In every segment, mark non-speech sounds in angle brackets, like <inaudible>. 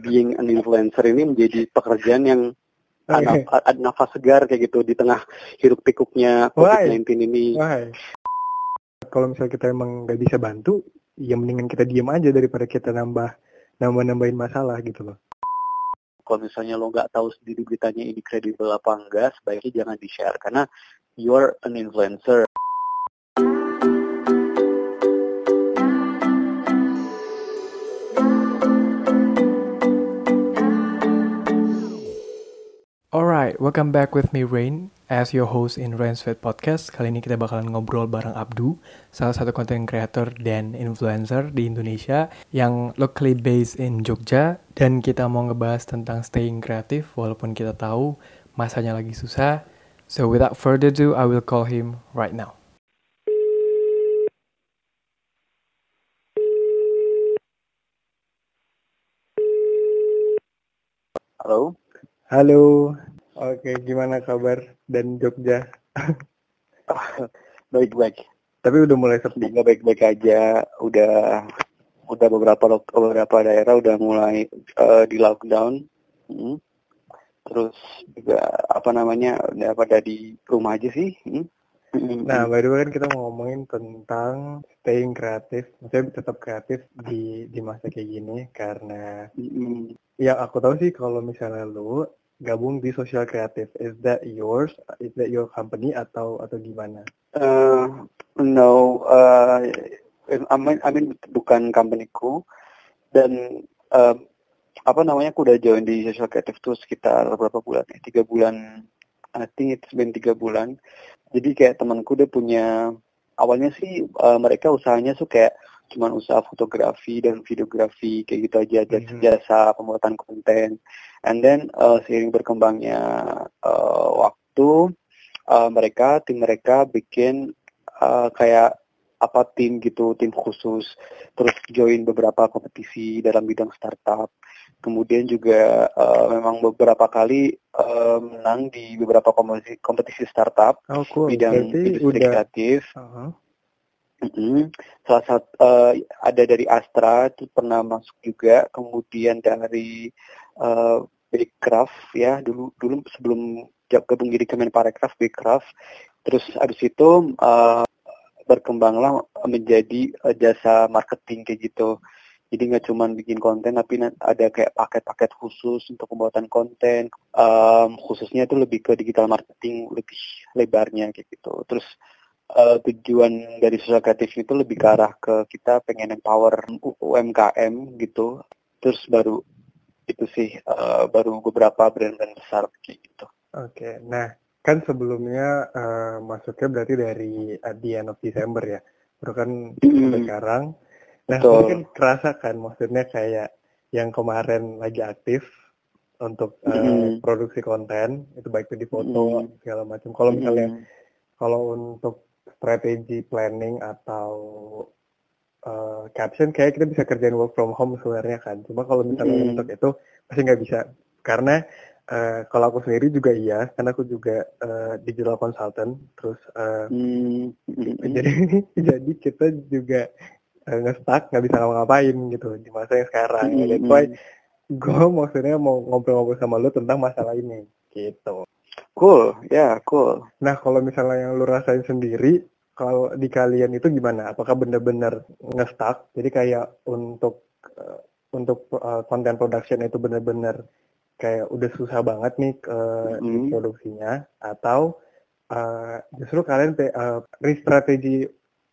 being an influencer ini menjadi pekerjaan yang ada, ada nafas segar kayak gitu di tengah hiruk pikuknya COVID-19 ini. Why? Kalau misalnya kita emang nggak bisa bantu, ya mendingan kita diem aja daripada kita nambah nambah nambahin masalah gitu loh. Kalau misalnya lo nggak tahu sendiri beritanya ini kredibel apa enggak, sebaiknya jangan di share karena you're an influencer. Alright, welcome back with me Rain as your host in Rain's Fit Podcast. Kali ini kita bakalan ngobrol bareng Abdu, salah satu content creator dan influencer di Indonesia yang locally based in Jogja dan kita mau ngebahas tentang staying kreatif walaupun kita tahu masanya lagi susah. So without further ado, I will call him right now. Halo. Halo, oke gimana kabar dan Jogja? <laughs> Baik-baik. Tapi udah mulai sepi. Nggak baik-baik aja. Udah udah beberapa beberapa daerah udah mulai uh, di lockdown. Hmm. Terus juga apa namanya udah pada di rumah aja sih. Hmm. Nah, by the way kan kita mau ngomongin tentang staying kreatif, maksudnya tetap kreatif di di masa kayak gini karena mm. yang aku tahu sih kalau misalnya lu gabung di social kreatif, is that yours? Is that your company atau atau gimana? Uh, no, uh, I mean, I mean bukan companyku dan uh, apa namanya aku udah join di social kreatif tuh sekitar berapa bulan? Ya? Tiga bulan I think it's been tiga bulan. Jadi kayak temanku dia punya awalnya sih uh, mereka usahanya tuh kayak cuman usaha fotografi dan videografi kayak gitu aja jasa, mm-hmm. jasa pembuatan konten. And then uh, seiring berkembangnya uh, waktu uh, mereka tim mereka bikin uh, kayak apa tim gitu tim khusus terus join beberapa kompetisi dalam bidang startup kemudian juga uh, memang beberapa kali uh, menang di beberapa kompetisi, kompetisi startup oh, cool. bidang industri udah... kreatif. Uh-huh. Mm-hmm. Salah satu uh, ada dari Astra itu pernah masuk juga, kemudian dari uh, Backcraft ya dulu dulu sebelum gabung jadi Kemenparekraf Backcraft, terus abis itu uh, berkembanglah menjadi uh, jasa marketing kayak gitu. Jadi nggak cuma bikin konten, tapi ada kayak paket-paket khusus untuk pembuatan konten. Um, khususnya itu lebih ke digital marketing, lebih lebarnya kayak gitu. Terus uh, tujuan dari social kreatif itu lebih ke arah ke kita pengen empower UMKM gitu. Terus baru itu sih uh, baru beberapa brand-brand besar gitu. Oke, okay. nah kan sebelumnya uh, masuknya berarti dari at the end of December ya, baru kan mm. sekarang Nah, Betul. mungkin kerasa kan maksudnya kayak yang kemarin lagi aktif untuk mm uh, produksi konten itu baik itu di foto mm segala macam. Kalau misalnya mm kalau untuk strategi planning atau uh, caption kayak kita bisa kerjain work from home sebenarnya kan. Cuma kalau misalnya mm untuk itu pasti nggak bisa. Karena uh, kalau aku sendiri juga iya karena aku juga uh, digital consultant terus uh, mm jadi <laughs> jadi kita juga uh, nge-stuck nggak bisa ngapa-ngapain gitu di masa yang sekarang. Mm -hmm. jadi gue maksudnya mau ngobrol-ngobrol sama lu tentang masalah ini gitu cool ya yeah, cool. Nah kalau misalnya yang lu rasain sendiri kalau di kalian itu gimana? Apakah bener-bener nge-stuck? Jadi kayak untuk uh, untuk uh, content production itu bener-bener kayak udah susah banget nih uh, mm. produksinya? Atau uh, justru kalian uh, strategi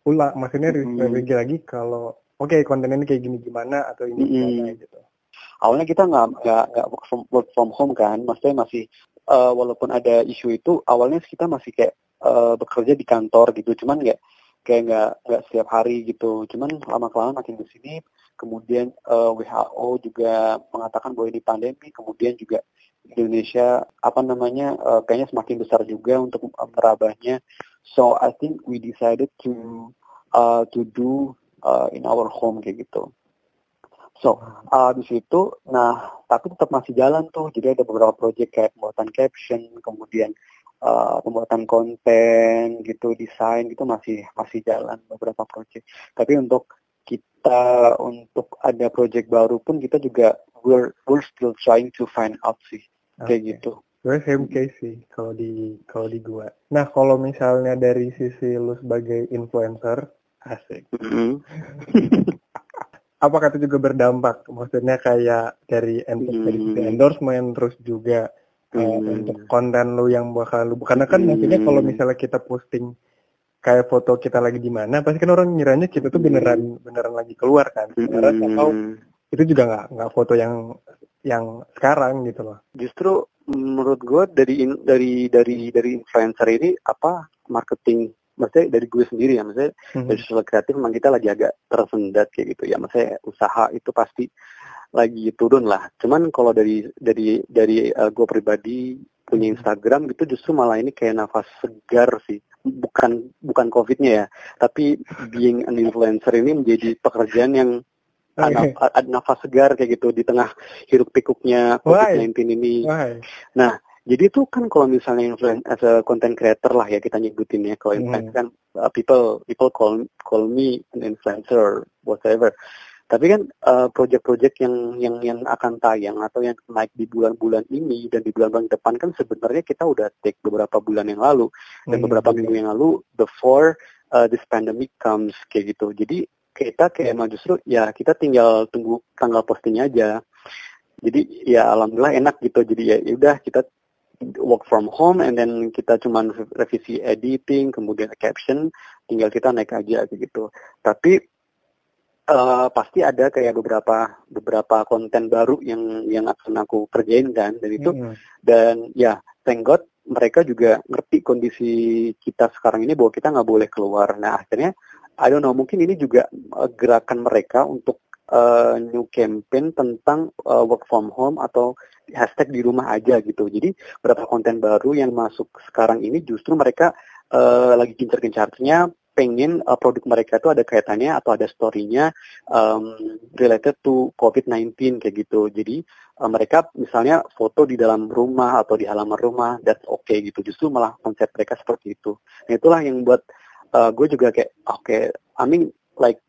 ulang maksudnya hmm. lagi kalau oke okay, konten ini kayak gini gimana? Atau ini hmm. gimana gitu. Awalnya kita nggak nggak nggak work from, work from home kan? Maksudnya masih uh, walaupun ada isu itu awalnya kita masih kayak uh, bekerja di kantor gitu. Cuman nggak kayak nggak nggak setiap hari gitu. Cuman lama kelamaan makin di sini. Kemudian uh, eh, WHO juga mengatakan bahwa ini pandemi. Kemudian juga Indonesia apa namanya uh, kayaknya semakin besar juga untuk merabahnya. So I think we decided to uh, to do uh, in our home kayak gitu. So uh, di situ, nah tapi tetap masih jalan tuh. Jadi ada beberapa project kayak pembuatan caption, kemudian uh, pembuatan konten gitu, desain gitu masih masih jalan beberapa project. Tapi untuk kita untuk ada project baru pun kita juga we're we're still trying to find out sih okay. kayak gitu gue same case sih kalau di kalau di gua nah kalau misalnya dari sisi lu sebagai influencer asik mm -hmm. <laughs> apakah itu juga berdampak maksudnya kayak dari mm. endorsement terus juga hmm. untuk konten lu yang bakal lu karena kan hmm. maksudnya kalau misalnya kita posting kayak foto kita lagi di mana pasti kan orang ngiranya kita tuh beneran beneran lagi keluar kan beneran hmm. atau itu juga nggak nggak foto yang yang sekarang gitu loh justru menurut gue dari dari dari dari influencer ini apa marketing maksudnya dari gue sendiri ya maksudnya hmm. dari sosial kreatif memang kita lagi agak tersendat kayak gitu ya maksudnya usaha itu pasti lagi turun lah. Cuman kalau dari dari dari uh, gue pribadi punya Instagram gitu justru malah ini kayak nafas segar sih. Bukan bukan covidnya ya, tapi being an influencer ini menjadi pekerjaan yang <laughs> ada, ada nafas segar kayak gitu di tengah hiruk pikuknya COVID-19 ini. Why? Nah, jadi itu kan kalau misalnya influencer as a content creator lah ya kita nyebutin ya kalau hmm. influencer kan uh, people people call call me an influencer whatever. Tapi kan uh, project-project yang yang yang akan tayang atau yang naik di bulan-bulan ini dan di bulan-bulan depan kan sebenarnya kita udah take beberapa bulan yang lalu dan hmm, beberapa minggu yang lalu before uh, this pandemic comes kayak gitu. Jadi kita kayak emang justru ya kita tinggal tunggu tanggal postingnya aja. Jadi ya alhamdulillah enak gitu. Jadi ya, ya udah kita work from home and then kita cuman revisi editing kemudian caption tinggal kita naik aja gitu. Tapi uh, pasti ada kayak beberapa beberapa konten baru yang yang akan aku kerjain kan dan itu mm-hmm. dan ya thank God mereka juga ngerti kondisi kita sekarang ini bahwa kita nggak boleh keluar. Nah akhirnya I don't know mungkin ini juga uh, gerakan mereka untuk uh, new campaign tentang uh, work from home atau hashtag di rumah aja gitu. Jadi beberapa konten baru yang masuk sekarang ini justru mereka uh, lagi gencar-gencarnya pengen uh, produk mereka itu ada kaitannya atau ada story-nya um, related to COVID-19 kayak gitu. Jadi uh, mereka misalnya foto di dalam rumah atau di halaman rumah, that's okay gitu. Justru malah konsep mereka seperti itu. Nah itulah yang buat uh, gue juga kayak oke, okay, I mean like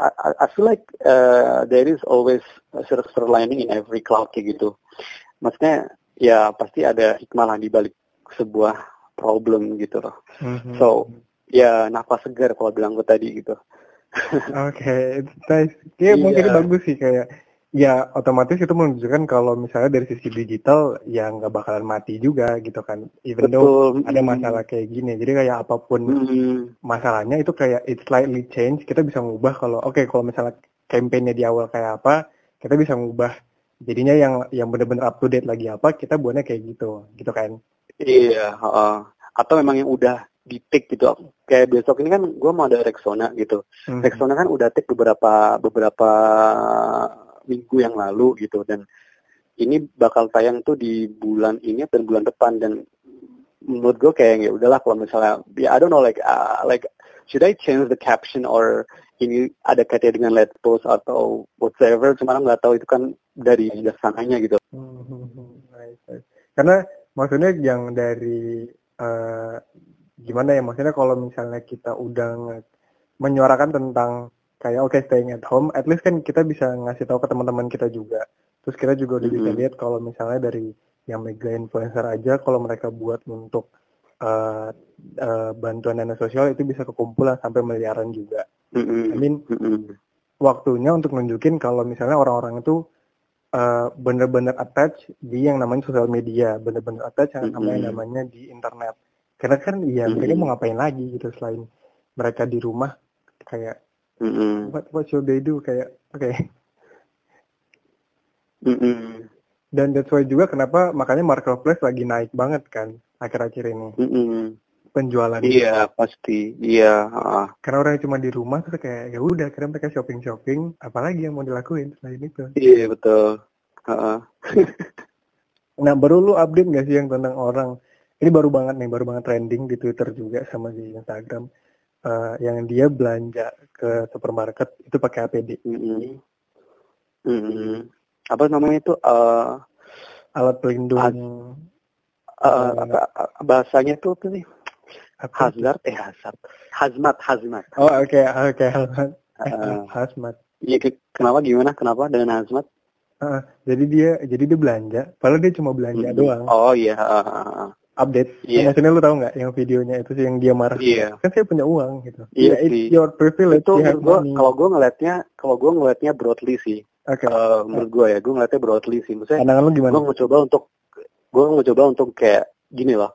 I, I feel like uh, there is always a silver lining in every cloud kayak gitu. Maksudnya ya pasti ada hikmah lah di balik sebuah problem gitu loh. Mm -hmm. So ya nafas segar kalau bilang gue tadi gitu. Oke, okay, <laughs> nice. Kayak yeah. mungkin bagus sih kayak ya otomatis itu menunjukkan kalau misalnya dari sisi digital ya nggak bakalan mati juga gitu kan. Even Betul. though ada masalah kayak gini. Jadi kayak apa pun hmm. masalahnya itu kayak it slightly change. Kita bisa ngubah kalau oke okay, kalau misalnya kampanye di awal kayak apa, kita bisa ngubah jadinya yang yang benar-benar up to date lagi apa kita buatnya kayak gitu gitu kan iya uh, atau memang yang udah di take gitu kayak besok ini kan gue mau ada Rexona gitu hmm. Rexona kan udah take beberapa beberapa minggu yang lalu gitu dan ini bakal tayang tuh di bulan ini dan bulan depan dan menurut gue kayak ya udahlah kalau misalnya ya I don't know like uh, like should I change the caption or ini ada kaitannya dengan let post atau whatever cuma nggak tahu itu kan dari dasarnya gitu. Hmm, hmm, hmm. Karena maksudnya yang dari uh, gimana ya maksudnya kalau misalnya kita udah menyuarakan tentang kayak oke okay, staying at home, at least kan kita bisa ngasih tahu ke teman-teman kita juga. Terus kita juga udah mm -hmm. bisa lihat kalau misalnya dari yang mega influencer aja kalau mereka buat untuk uh, uh, bantuan dana sosial itu bisa kekumpulan sampai miliaran juga. Mm -hmm. I mean mm -hmm. waktunya untuk nunjukin kalau misalnya orang-orang itu uh, bener-bener attach di yang namanya sosial media, bener-bener attach yang mm -hmm. namanya di internet karena kan iya mm-hmm. mereka mau ngapain lagi gitu selain mereka di rumah kayak mm-hmm. what what should they do kayak oke okay. mm-hmm. dan that's why juga kenapa makanya marketplace lagi naik banget kan akhir-akhir ini mm-hmm. penjualan iya pasti iya uh. karena orang cuma di rumah terus kayak ya udah karena mereka shopping shopping apalagi yang mau dilakuin selain itu iya betul uh. <laughs> nah baru lu update gak sih yang tentang orang ini baru banget nih baru banget trending di Twitter juga sama di Instagram uh, yang dia belanja ke supermarket itu pakai APD. Mm -hmm. Mm -hmm. Apa namanya itu uh, alat pelindung? uh, uh, apa, bahasanya itu apa sih? Hazard eh hazard. Hazmat hazmat. Oh oke okay, oke okay, hazmat. Uh, hazmat. Iya kenapa gimana? Kenapa dengan hazmat? Uh, jadi dia jadi dia belanja, padahal dia cuma belanja hmm. doang. Oh iya. Uh, update. Yeah. Maksudnya lu tahu nggak yang videonya itu sih yang dia marah? Iya. Yeah. Kan saya punya uang gitu. Iya yeah, yeah, your privilege. Itu gua, kalau gue ngelihatnya kalau gue ngelihatnya broadly sih. Oke. Okay. Uh, menurut gue ya, gue ngelihatnya broadly sih. Maksudnya. Pandangan lu gimana? Gue mau coba untuk gue mau coba untuk kayak gini loh.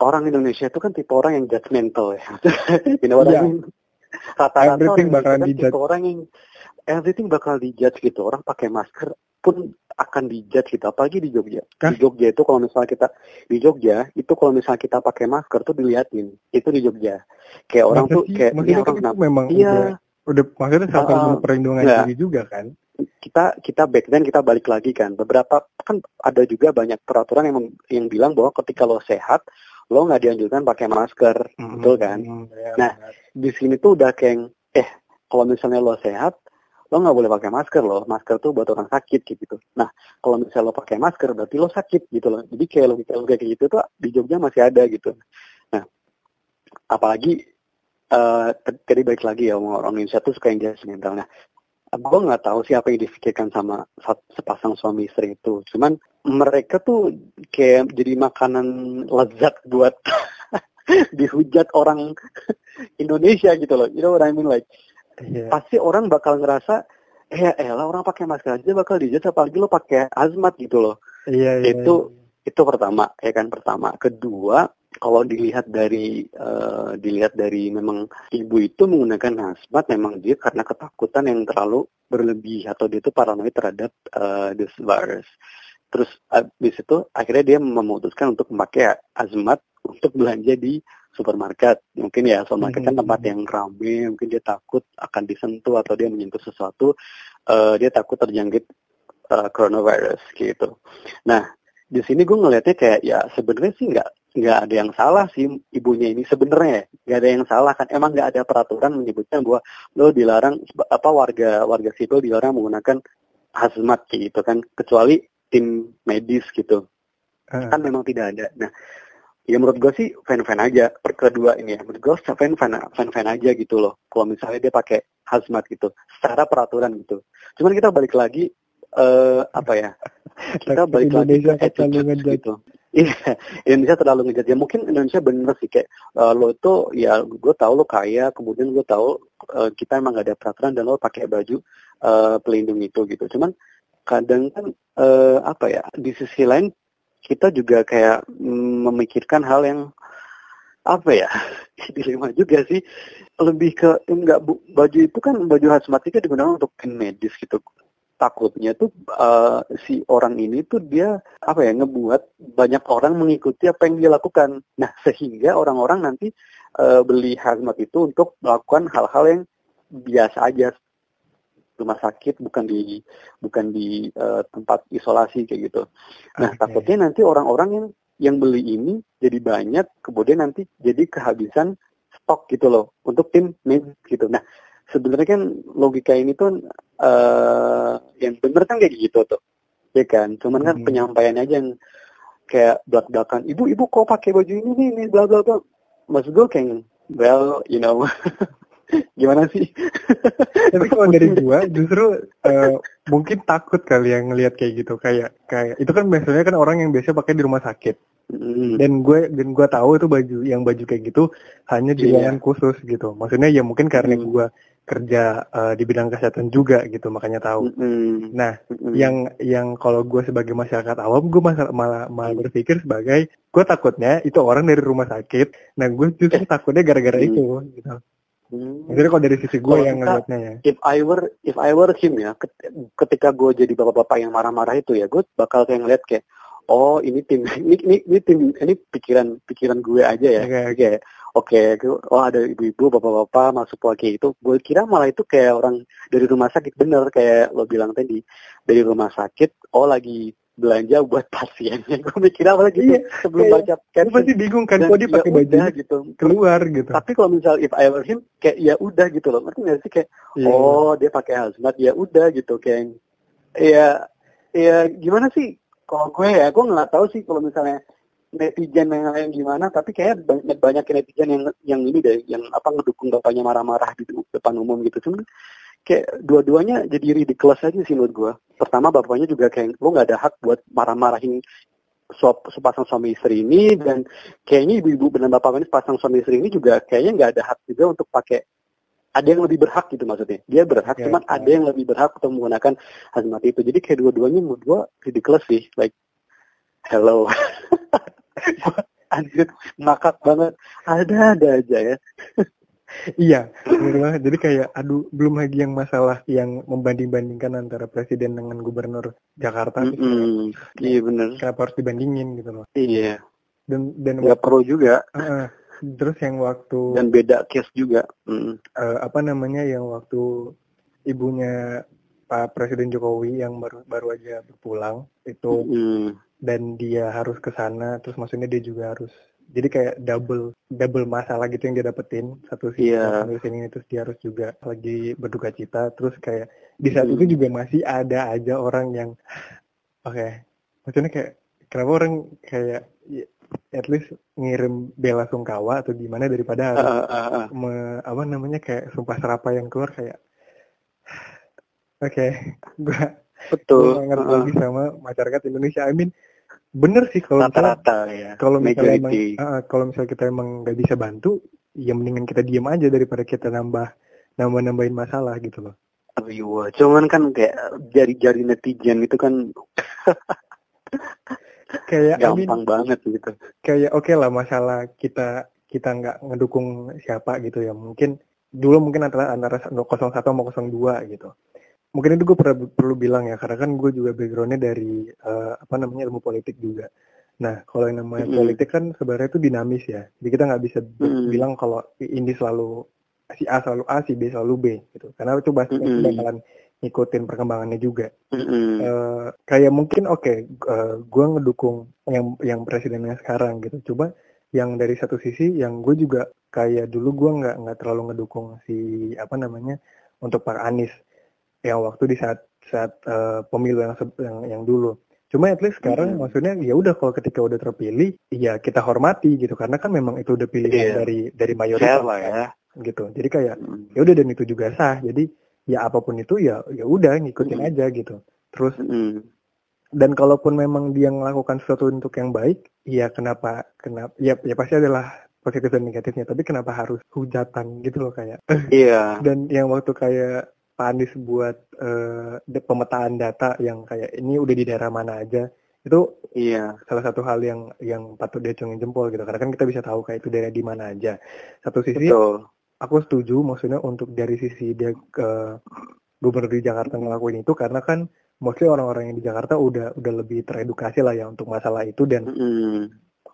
Orang Indonesia itu kan tipe orang yang judgmental ya. you know what yeah. I mean? Rata-rata orang bakalan kan tipe orang yang everything bakal dijudge gitu. Orang pakai masker pun akan dijudge gitu. Apalagi di Jogja. Hah? di Jogja itu kalau misalnya kita di Jogja itu kalau misalnya kita pakai masker tuh diliatin. Itu di Jogja. Kayak orang Masa tuh sih? kayak ini orang kenapa? memang iya. udah, udah maksudnya sampai uh, perlindungan ya. diri juga kan? Kita kita back then kita balik lagi kan. Beberapa kan ada juga banyak peraturan yang yang bilang bahwa ketika lo sehat lo nggak dianjurkan pakai masker. Hmm, betul kan? Hmm, ya, nah di sini tuh udah kayak eh kalau misalnya lo sehat lo nggak boleh pakai masker loh. Masker tuh buat orang sakit gitu. Nah kalau misalnya lo pakai masker berarti lo sakit gitu loh. Jadi kayak logika kayak gitu tuh di Jogja masih ada gitu. Nah apalagi uh, tadi baik lagi ya orang Indonesia tuh suka yang judgmental nah gue nggak tahu sih apa yang difikirkan sama sepasang suami istri itu. Cuman mereka tuh kayak jadi makanan lezat buat <laughs> dihujat orang <laughs> Indonesia gitu loh. You know what I mean? Like yeah. pasti orang bakal ngerasa eh elah orang pakai masker aja bakal dijat apalagi lo pakai azmat gitu loh iya, yeah, itu yeah. itu pertama ya kan pertama kedua kalau dilihat dari uh, dilihat dari memang ibu itu menggunakan hazmat memang dia karena ketakutan yang terlalu berlebih atau dia itu paranoid terhadap uh, this virus terus habis itu akhirnya dia memutuskan untuk memakai azmat untuk belanja di supermarket. Mungkin ya supermarket kan tempat yang ramai mungkin dia takut akan disentuh atau dia menyentuh sesuatu uh, dia takut terjangkit uh, coronavirus gitu. Nah di sini gue ngelihatnya kayak ya sebenarnya sih nggak nggak ada yang salah sih ibunya ini sebenarnya. Nggak ada yang salah kan. Emang nggak ada peraturan menyebutnya bahwa lo dilarang apa warga warga sipil dilarang menggunakan hazmat gitu kan. Kecuali tim medis gitu. Uh. kan memang tidak ada. Nah ya menurut gue sih fan-fan aja. Per kedua ini ya. Menurut gue fan fan fan fan aja gitu loh. Kalau misalnya dia pakai hazmat gitu. Secara peraturan gitu. Cuman kita balik lagi uh, apa ya? Kita balik Indonesia lagi ke attitude gitu. Iya, Indonesia terlalu ngejat. Ya mungkin Indonesia bener sih kayak uh, lo itu ya gue tahu lo kaya, kemudian gue tahu uh, kita emang gak ada peraturan dan lo pakai baju uh, pelindung itu gitu. Cuman kadang kan uh, apa ya di sisi lain kita juga kayak memikirkan hal yang apa ya <laughs> dilema juga sih. Lebih ke enggak bu, baju itu kan baju hazmat itu digunakan untuk medis gitu. Takutnya tuh uh, si orang ini tuh dia apa ya ngebuat banyak orang mengikuti apa yang dia lakukan. Nah sehingga orang-orang nanti uh, beli hazmat itu untuk melakukan hal-hal yang biasa aja rumah sakit bukan di bukan di uh, tempat isolasi kayak gitu. Nah okay. takutnya nanti orang-orang yang yang beli ini jadi banyak, kemudian nanti jadi kehabisan stok gitu loh untuk tim medis gitu. Nah sebenarnya kan logika ini tuh uh, yang bener kan kayak gitu tuh, ya kan? Cuman kan hmm. penyampaiannya aja yang kayak belak-belakan. Ibu, ibu kok pakai baju ini nih, nih bla bla bla. Maksud gue kayak, well, you know, <laughs> gimana sih? <laughs> Tapi kalau dari gua <laughs> justru uh, mungkin takut kali yang ngelihat kayak gitu kayak kayak itu kan biasanya kan orang yang biasa pakai di rumah sakit. Mm. Dan gue dan gue tahu itu baju yang baju kayak gitu hanya di yeah. khusus gitu. Maksudnya ya mungkin karena mm. gue kerja uh, di bidang kesehatan juga gitu makanya tahu. Mm. Nah, mm. yang yang kalau gue sebagai masyarakat awam gue malah malah, malah berpikir sebagai gue takutnya itu orang dari rumah sakit. Nah, gue justru takutnya gara-gara mm. itu gitu. Hmm. Jadi kalau dari sisi gue yang ngeliatnya ya. If I were if I were him ya, ketika gue jadi bapak-bapak yang marah-marah itu ya, gue bakal kayak ngeliat kayak, oh ini tim <laughs> ini ini, ini tim ini pikiran pikiran gue aja ya. Oke, okay. oke, okay. oh ada ibu-ibu, bapak-bapak masuk lagi itu. Gue kira malah itu kayak orang dari rumah sakit bener kayak lo bilang tadi dari rumah sakit. Oh lagi belanja buat pasiennya. <laughs> Gue mikir apa lagi gitu iya, sebelum kayak, baca caption. pasti bingung kan kok dia ya pakai baju gitu. keluar gitu. Tapi kalau misal if I were him kayak ya udah gitu loh. Ngerti nggak sih? Kayak yeah. oh dia pakai hazmat ya udah gitu kayak. Ya ya gimana sih? Kalau gue ya gue nggak tahu sih kalau misalnya netizen yang lain gimana tapi kayak banyak banyak netizen yang yang ini deh yang apa ngedukung bapaknya marah-marah di depan umum gitu. Cuman kayak dua-duanya jadi ridiculous aja sih menurut gue pertama bapaknya juga kayak lo nggak ada hak buat marah-marahin sepasang suami istri ini dan kayaknya ibu-ibu dan bapak ini sepasang suami istri ini juga kayaknya nggak ada hak juga untuk pakai ada yang lebih berhak gitu maksudnya. Dia berhak yeah, cuman yeah. ada yang lebih berhak untuk menggunakan hazmat itu. Jadi kayak dua-duanya menurut gue ridiculous sih like hello. <laughs> Anjir ngakak banget. Ada-ada aja ya <laughs> iya jadi kayak aduh belum lagi yang masalah yang membanding-bandingkan antara presiden dengan gubernur Jakarta mm -hmm. iya benar kenapa harus dibandingin gitu loh. Iya. Dan dan nggak perlu juga. Uh, terus yang waktu dan beda case juga. Mm. uh, apa namanya yang waktu ibunya Pak Presiden Jokowi yang baru baru aja pulang itu mm. dan dia harus ke sana terus maksudnya dia juga harus jadi kayak double double masalah gitu yang dia dapetin. Satu sisi yeah. sini terus dia harus juga lagi berduka cita. Terus kayak di saat mm. itu juga masih ada aja orang yang oke. Okay, maksudnya kayak kenapa orang kayak ya, at least ngirim bela sungkawa atau gimana daripada harus uh, uh, uh. Me, apa namanya kayak sumpah serapa yang keluar kayak oke. <laughs> Okay, gua betul. gua ngerti uh, lagi sama masyarakat Indonesia. I mean bener sih kalau rata-rata ya. kalau misalnya emang uh, kalau misalnya kita emang nggak bisa bantu ya mendingan kita diam aja daripada kita nambah nambah nambahin masalah gitu loh. Aduh, cuman kan kayak jari-jari netizen itu kan. Kayak gampang I mean, banget gitu. kayak oke okay lah masalah kita kita nggak ngedukung siapa gitu ya. Mungkin dulu mungkin antara antara 01 sama 02 gitu mungkin itu gue perlu, perlu bilang ya karena kan gue juga backgroundnya dari uh, apa namanya ilmu politik juga. Nah kalau yang namanya mm politik kan sebenarnya itu dinamis ya. Jadi kita nggak bisa mm bilang kalau ini selalu si A selalu A si B selalu B gitu. Karena itu pasti mm bakalan ngikutin perkembangannya juga. Mm uh, kayak mungkin oke okay, uh, eh, gue ngedukung yang yang presidennya sekarang gitu. Coba yang dari satu sisi yang gue juga kayak dulu gue nggak nggak terlalu ngedukung si apa namanya untuk Pak Anies yang waktu di saat saat uh, pemilu yang, yang yang dulu. Cuma at least sekarang hmm. maksudnya ya udah kalau ketika udah terpilih ya kita hormati gitu karena kan memang itu udah pilihan yeah. dari dari mayoritas lah ya. gitu. Jadi kayak hmm. ya udah dan itu juga sah. Jadi ya apa pun itu ya ya udah ngikutin hmm. aja gitu. Terus hmm. dan kalaupun memang dia melakukan sesuatu untuk yang baik, ya kenapa kenapa ya ya pasti adalah positif dan negatifnya. Tapi kenapa harus hujatan gitu loh kayak. Iya. Yeah. <laughs> dan yang waktu kayak Pak Anies buat uh, pemetaan data yang kayak ini udah di daerah mana aja. Itu iya. salah satu hal yang yang patut diacungin jempol gitu. Karena kan kita bisa tahu kayak itu daerah di mana aja. Satu sisi Betul. aku setuju maksudnya untuk dari sisi dia ke gubernur di Jakarta ngelakuin itu. Karena kan mostly orang-orang yang di Jakarta udah udah lebih teredukasi lah ya untuk masalah itu. Dan mm.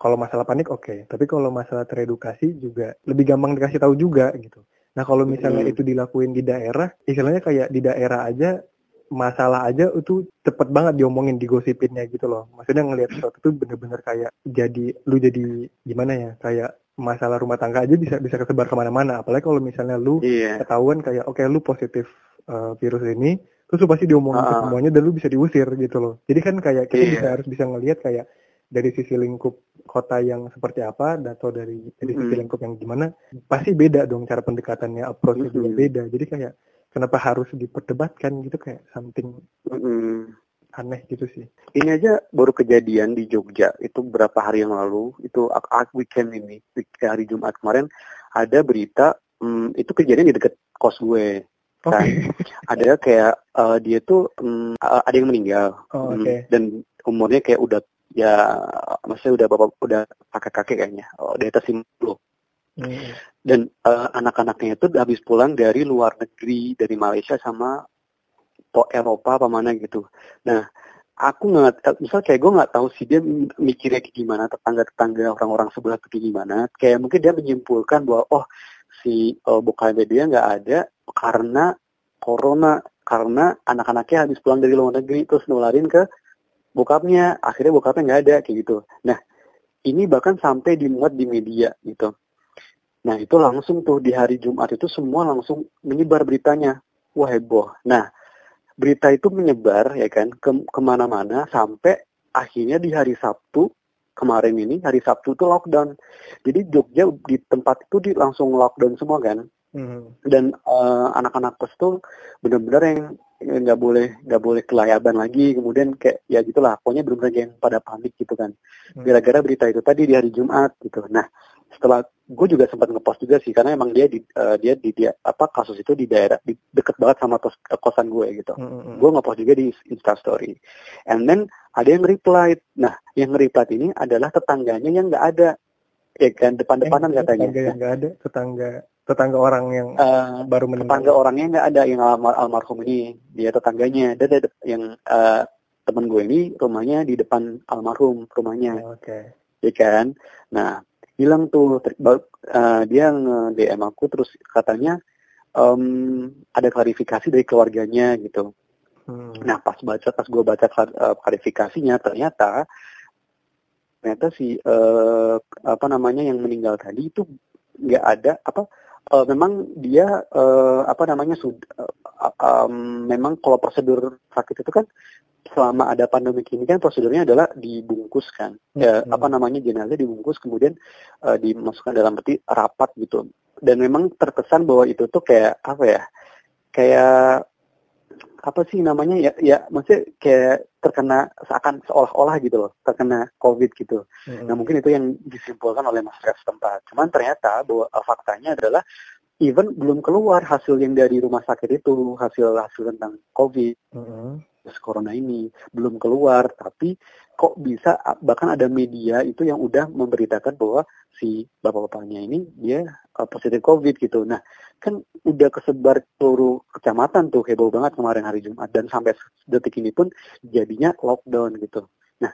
kalau masalah panik oke. Okay. tapi kalau masalah teredukasi juga lebih gampang dikasih tahu juga gitu Nah kalau misalnya hmm. itu dilakuin di daerah, istilahnya kayak di daerah aja masalah aja itu cepet banget diomongin digosipinnya gitu loh. Maksudnya ngelihat sesuatu itu bener-bener kayak jadi lu jadi gimana ya kayak masalah rumah tangga aja bisa bisa kesebar ke mana-mana. Apalagi kalau misalnya lu yeah. ketahuan kayak oke okay, lu positif uh, virus ini, terus lu pasti diomongin uh. semuanya dan lu bisa diusir gitu loh. Jadi kan kayak kita yeah. bisa harus bisa ngelihat kayak dari sisi lingkup kota yang seperti apa atau dari dari sisi mm. lingkup yang gimana pasti beda dong cara pendekatannya approachnya mm. juga beda jadi kayak kenapa harus diperdebatkan gitu kayak something mm. aneh gitu sih ini aja baru kejadian di Jogja itu berapa hari yang lalu itu weekend ini hari Jumat kemarin ada berita um, itu kejadian di dekat kos gue kan okay. ada kayak uh, dia tuh um, ada yang meninggal oh, okay. um, dan umurnya kayak udah ya maksudnya udah bapak udah kakek kakek kayaknya. Oh, di atas 50 hmm. dan uh, anak-anaknya itu habis pulang dari luar negeri dari Malaysia sama po Eropa apa mana gitu. Nah aku nggak misal kayak gue nggak tahu sih dia mikirnya kayak gimana tetangga-tetangga orang-orang sebelah kayak gimana. Kayak mungkin dia menyimpulkan bahwa oh si uh, bokapnya dia nggak ada karena corona karena anak-anaknya habis pulang dari luar negeri terus nularin ke bokapnya akhirnya bokapnya nggak ada kayak gitu. Nah ini bahkan sampai dimuat di media gitu. Nah itu langsung tuh di hari Jumat itu semua langsung menyebar beritanya. Wah heboh. Nah berita itu menyebar ya kan ke ke mana-mana sampai akhirnya di hari Sabtu kemarin ini hari Sabtu itu lockdown. Jadi Jogja di tempat itu di langsung lockdown semua kan. Hmm. Dan uh, anak-anak kos tuh benar-benar yang nggak boleh nggak boleh kelayaban lagi kemudian kayak ya gitulah pokoknya benar-benar yang pada panik gitu kan. Hmm. gara-gara berita itu tadi di hari Jumat gitu. Nah setelah gue juga sempat ngepost juga sih karena emang dia di uh, dia di dia apa kasus itu di daerah di, deket banget sama kos, kosan gue gitu. Mm-hmm. gue ngepost juga di Insta Story and then ada yang reply. Nah yang reply ini adalah tetangganya yang nggak ada ya kan depan-depanan eh, katanya. tetangga yang nggak ada tetangga tetangga orang yang uh, baru meninggal. tetangga orangnya nggak ada yang almar almarhum ini. Dia tetangganya dan ada yang uh, teman gue ini rumahnya di depan almarhum rumahnya. Oh, oke. Okay. ya kan? Nah hilang tuh uh, dia nge DM aku terus katanya um, ada klarifikasi dari keluarganya gitu. Hmm. nah pas baca pas gue baca klarifikasinya ternyata ternyata si uh, apa namanya yang meninggal tadi itu nggak ada apa uh, memang dia uh, apa namanya sudah uh, um, memang kalau prosedur sakit itu kan selama ada pandemi ini kan prosedurnya adalah dibungkus kan hmm. ya apa namanya jenazah dibungkus kemudian uh, dimasukkan dalam peti rapat gitu dan memang terkesan bahwa itu tuh kayak apa ya kayak apa sih namanya ya ya maksudnya kayak terkena seakan seolah-olah gitu loh terkena covid gitu mm-hmm. nah mungkin itu yang disimpulkan oleh masyarakat setempat cuman ternyata bahwa uh, faktanya adalah even belum keluar hasil yang dari rumah sakit itu hasil hasil tentang covid mm-hmm. corona ini belum keluar tapi kok bisa bahkan ada media itu yang udah memberitakan bahwa si bapak-bapaknya ini dia uh, positif covid gitu nah kan udah kesebar seluruh kecamatan tuh heboh banget kemarin hari Jumat dan sampai detik ini pun jadinya lockdown gitu. Nah,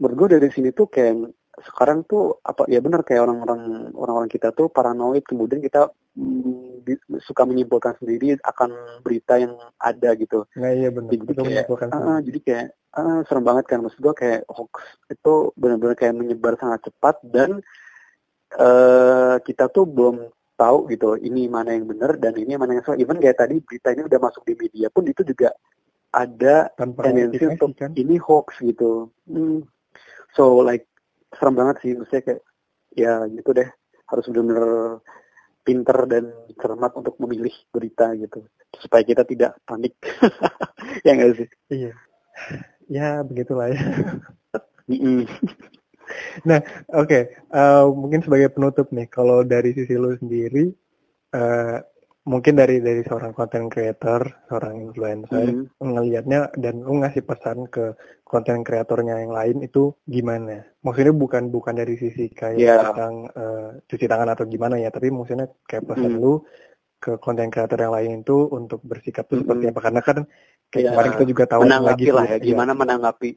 menurut gue dari sini tuh kayak sekarang tuh apa ya benar kayak orang-orang orang-orang kita tuh paranoid kemudian kita mm, suka menyimpulkan sendiri akan berita yang ada gitu. Nah, iya benar. Jadi kayak, uh, jadi kayak uh, serem banget kan maksud gue kayak hoax itu benar-benar kayak menyebar sangat cepat dan uh, kita tuh belum tahu gitu ini mana yang benar dan ini mana yang salah. Even kayak tadi berita ini udah masuk di media pun itu juga ada tendensi untuk kan? ini hoax gitu. Hmm. So like serem banget sih maksudnya kayak ya gitu deh harus benar-benar pinter dan cermat untuk memilih berita gitu supaya kita tidak panik. <laughs> Ya enggak sih? Iya. Ya begitulah ya. <laughs> Nah, oke, okay. uh, eh, mungkin sebagai penutup nih, kalau dari sisi lu sendiri, uh, mungkin dari dari seorang content creator, seorang influencer, mm. ngelihatnya dan lu ngasih pesan ke content creatornya yang lain itu gimana? Maksudnya bukan bukan dari sisi kayak yeah. tentang uh, cuci tangan atau gimana ya, tapi maksudnya kayak pesan mm. lu ke content creator yang lain itu untuk bersikap tuh mm. seperti apa? Karena kan kayak yeah. kemarin kita juga tahu menanggapi lagi lah ya, gimana ya. menanggapi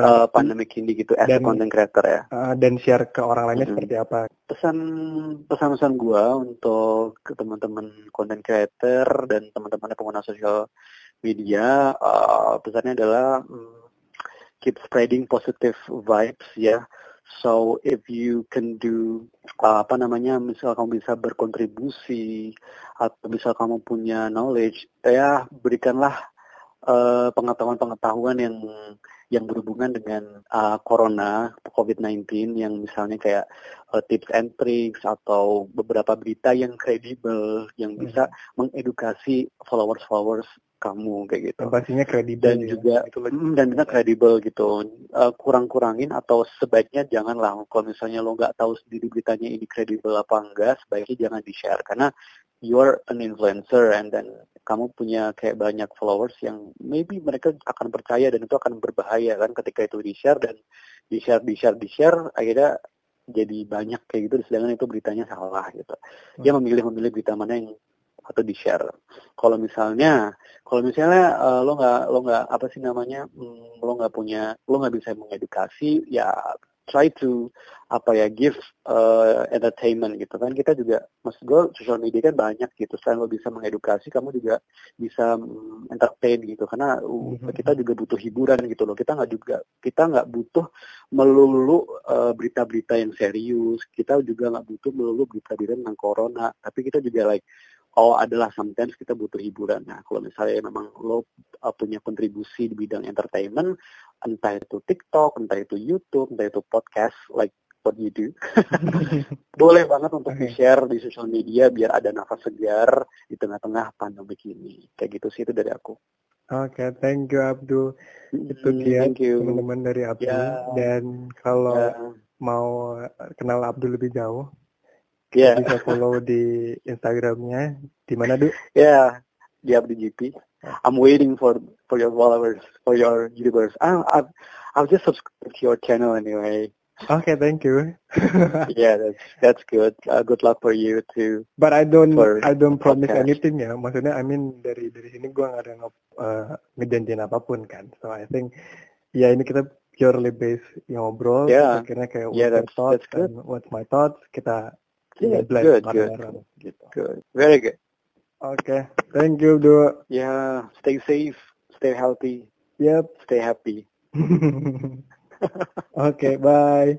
uh, pandemic ini gitu as dan, content creator ya. Uh, dan share ke orang lainnya hmm. seperti apa? Pesan pesan-pesan gue untuk ke teman-teman content creator dan teman-teman pengguna sosial media, uh, pesannya adalah um, keep spreading positive vibes ya. So if you can do uh, apa namanya, misal kamu bisa berkontribusi atau misal kamu punya knowledge, ya berikanlah pengetahuan-pengetahuan uh, yang yang berhubungan dengan uh, corona COVID-19 yang misalnya kayak uh, tips and tricks atau beberapa berita yang kredibel yang bisa hmm. mengedukasi followers-followers kamu kayak gitu. pastinya kredibel dan ya. juga itu mm, dan benar kredibel gitu. Uh, kurang-kurangin atau sebaiknya janganlah kalau misalnya lo nggak tahu sendiri beritanya ini kredibel apa enggak, sebaiknya jangan di-share karena you're an influencer and then kamu punya kayak banyak followers yang maybe mereka akan percaya dan itu akan berbahaya kan ketika itu di share dan di share di share di share akhirnya jadi banyak kayak gitu. Sedangkan itu beritanya salah gitu. Dia hmm. memilih memilih berita mana yang atau di share kalau misalnya kalau misalnya uh, lo nggak lo nggak apa sih namanya hmm, lo nggak punya lo nggak bisa mengedukasi ya try to apa ya give uh, entertainment gitu kan. Kita juga maksud gue social media kan banyak gitu. Selain lo bisa mengedukasi kamu juga bisa um, entertain gitu. Karena mm-hmm. kita juga butuh hiburan gitu loh. Kita nggak juga kita nggak butuh melulu uh, berita-berita yang serius. Kita juga nggak butuh melulu berita-berita tentang corona. Tapi kita juga like oh adalah sometimes kita butuh hiburan. Nah, kalau misalnya memang lo uh, punya kontribusi di bidang entertainment, entah itu TikTok, entah itu YouTube, entah itu podcast, like what you do. <laughs> Boleh banget untuk okay. di-share di sosial media biar ada nafas segar di tengah-tengah pandemi ini. Kayak gitu sih itu dari aku. Oke, okay, thank you Abdul. Itu dia teman-teman dari Abdul. Yeah. Dan kalau yeah. mau kenal Abdul lebih jauh, yeah. bisa follow di Instagramnya. Di mana, Du? Ya, yeah, di Abdul GP. I'm waiting for for your followers, for your viewers. I, I've I'll just subscribe to your channel anyway. Okay, thank you. <laughs> yeah, that's that's good. Uh, good luck for you too. But I don't I don't promise podcast. anything ya. Maksudnya I mean dari dari sini gue nggak ada nge, uh, ngejanjiin apa pun kan. So I think ya ini kita purely based ngobrol. Yeah. Akhirnya kayak yeah, what's that's, thoughts that's good. and what's my thoughts kita yeah, good, good, gitu. good, very good. Okay, thank you, Do. Yeah, stay safe, stay healthy. Yep. Stay happy. <laughs> okay, bye.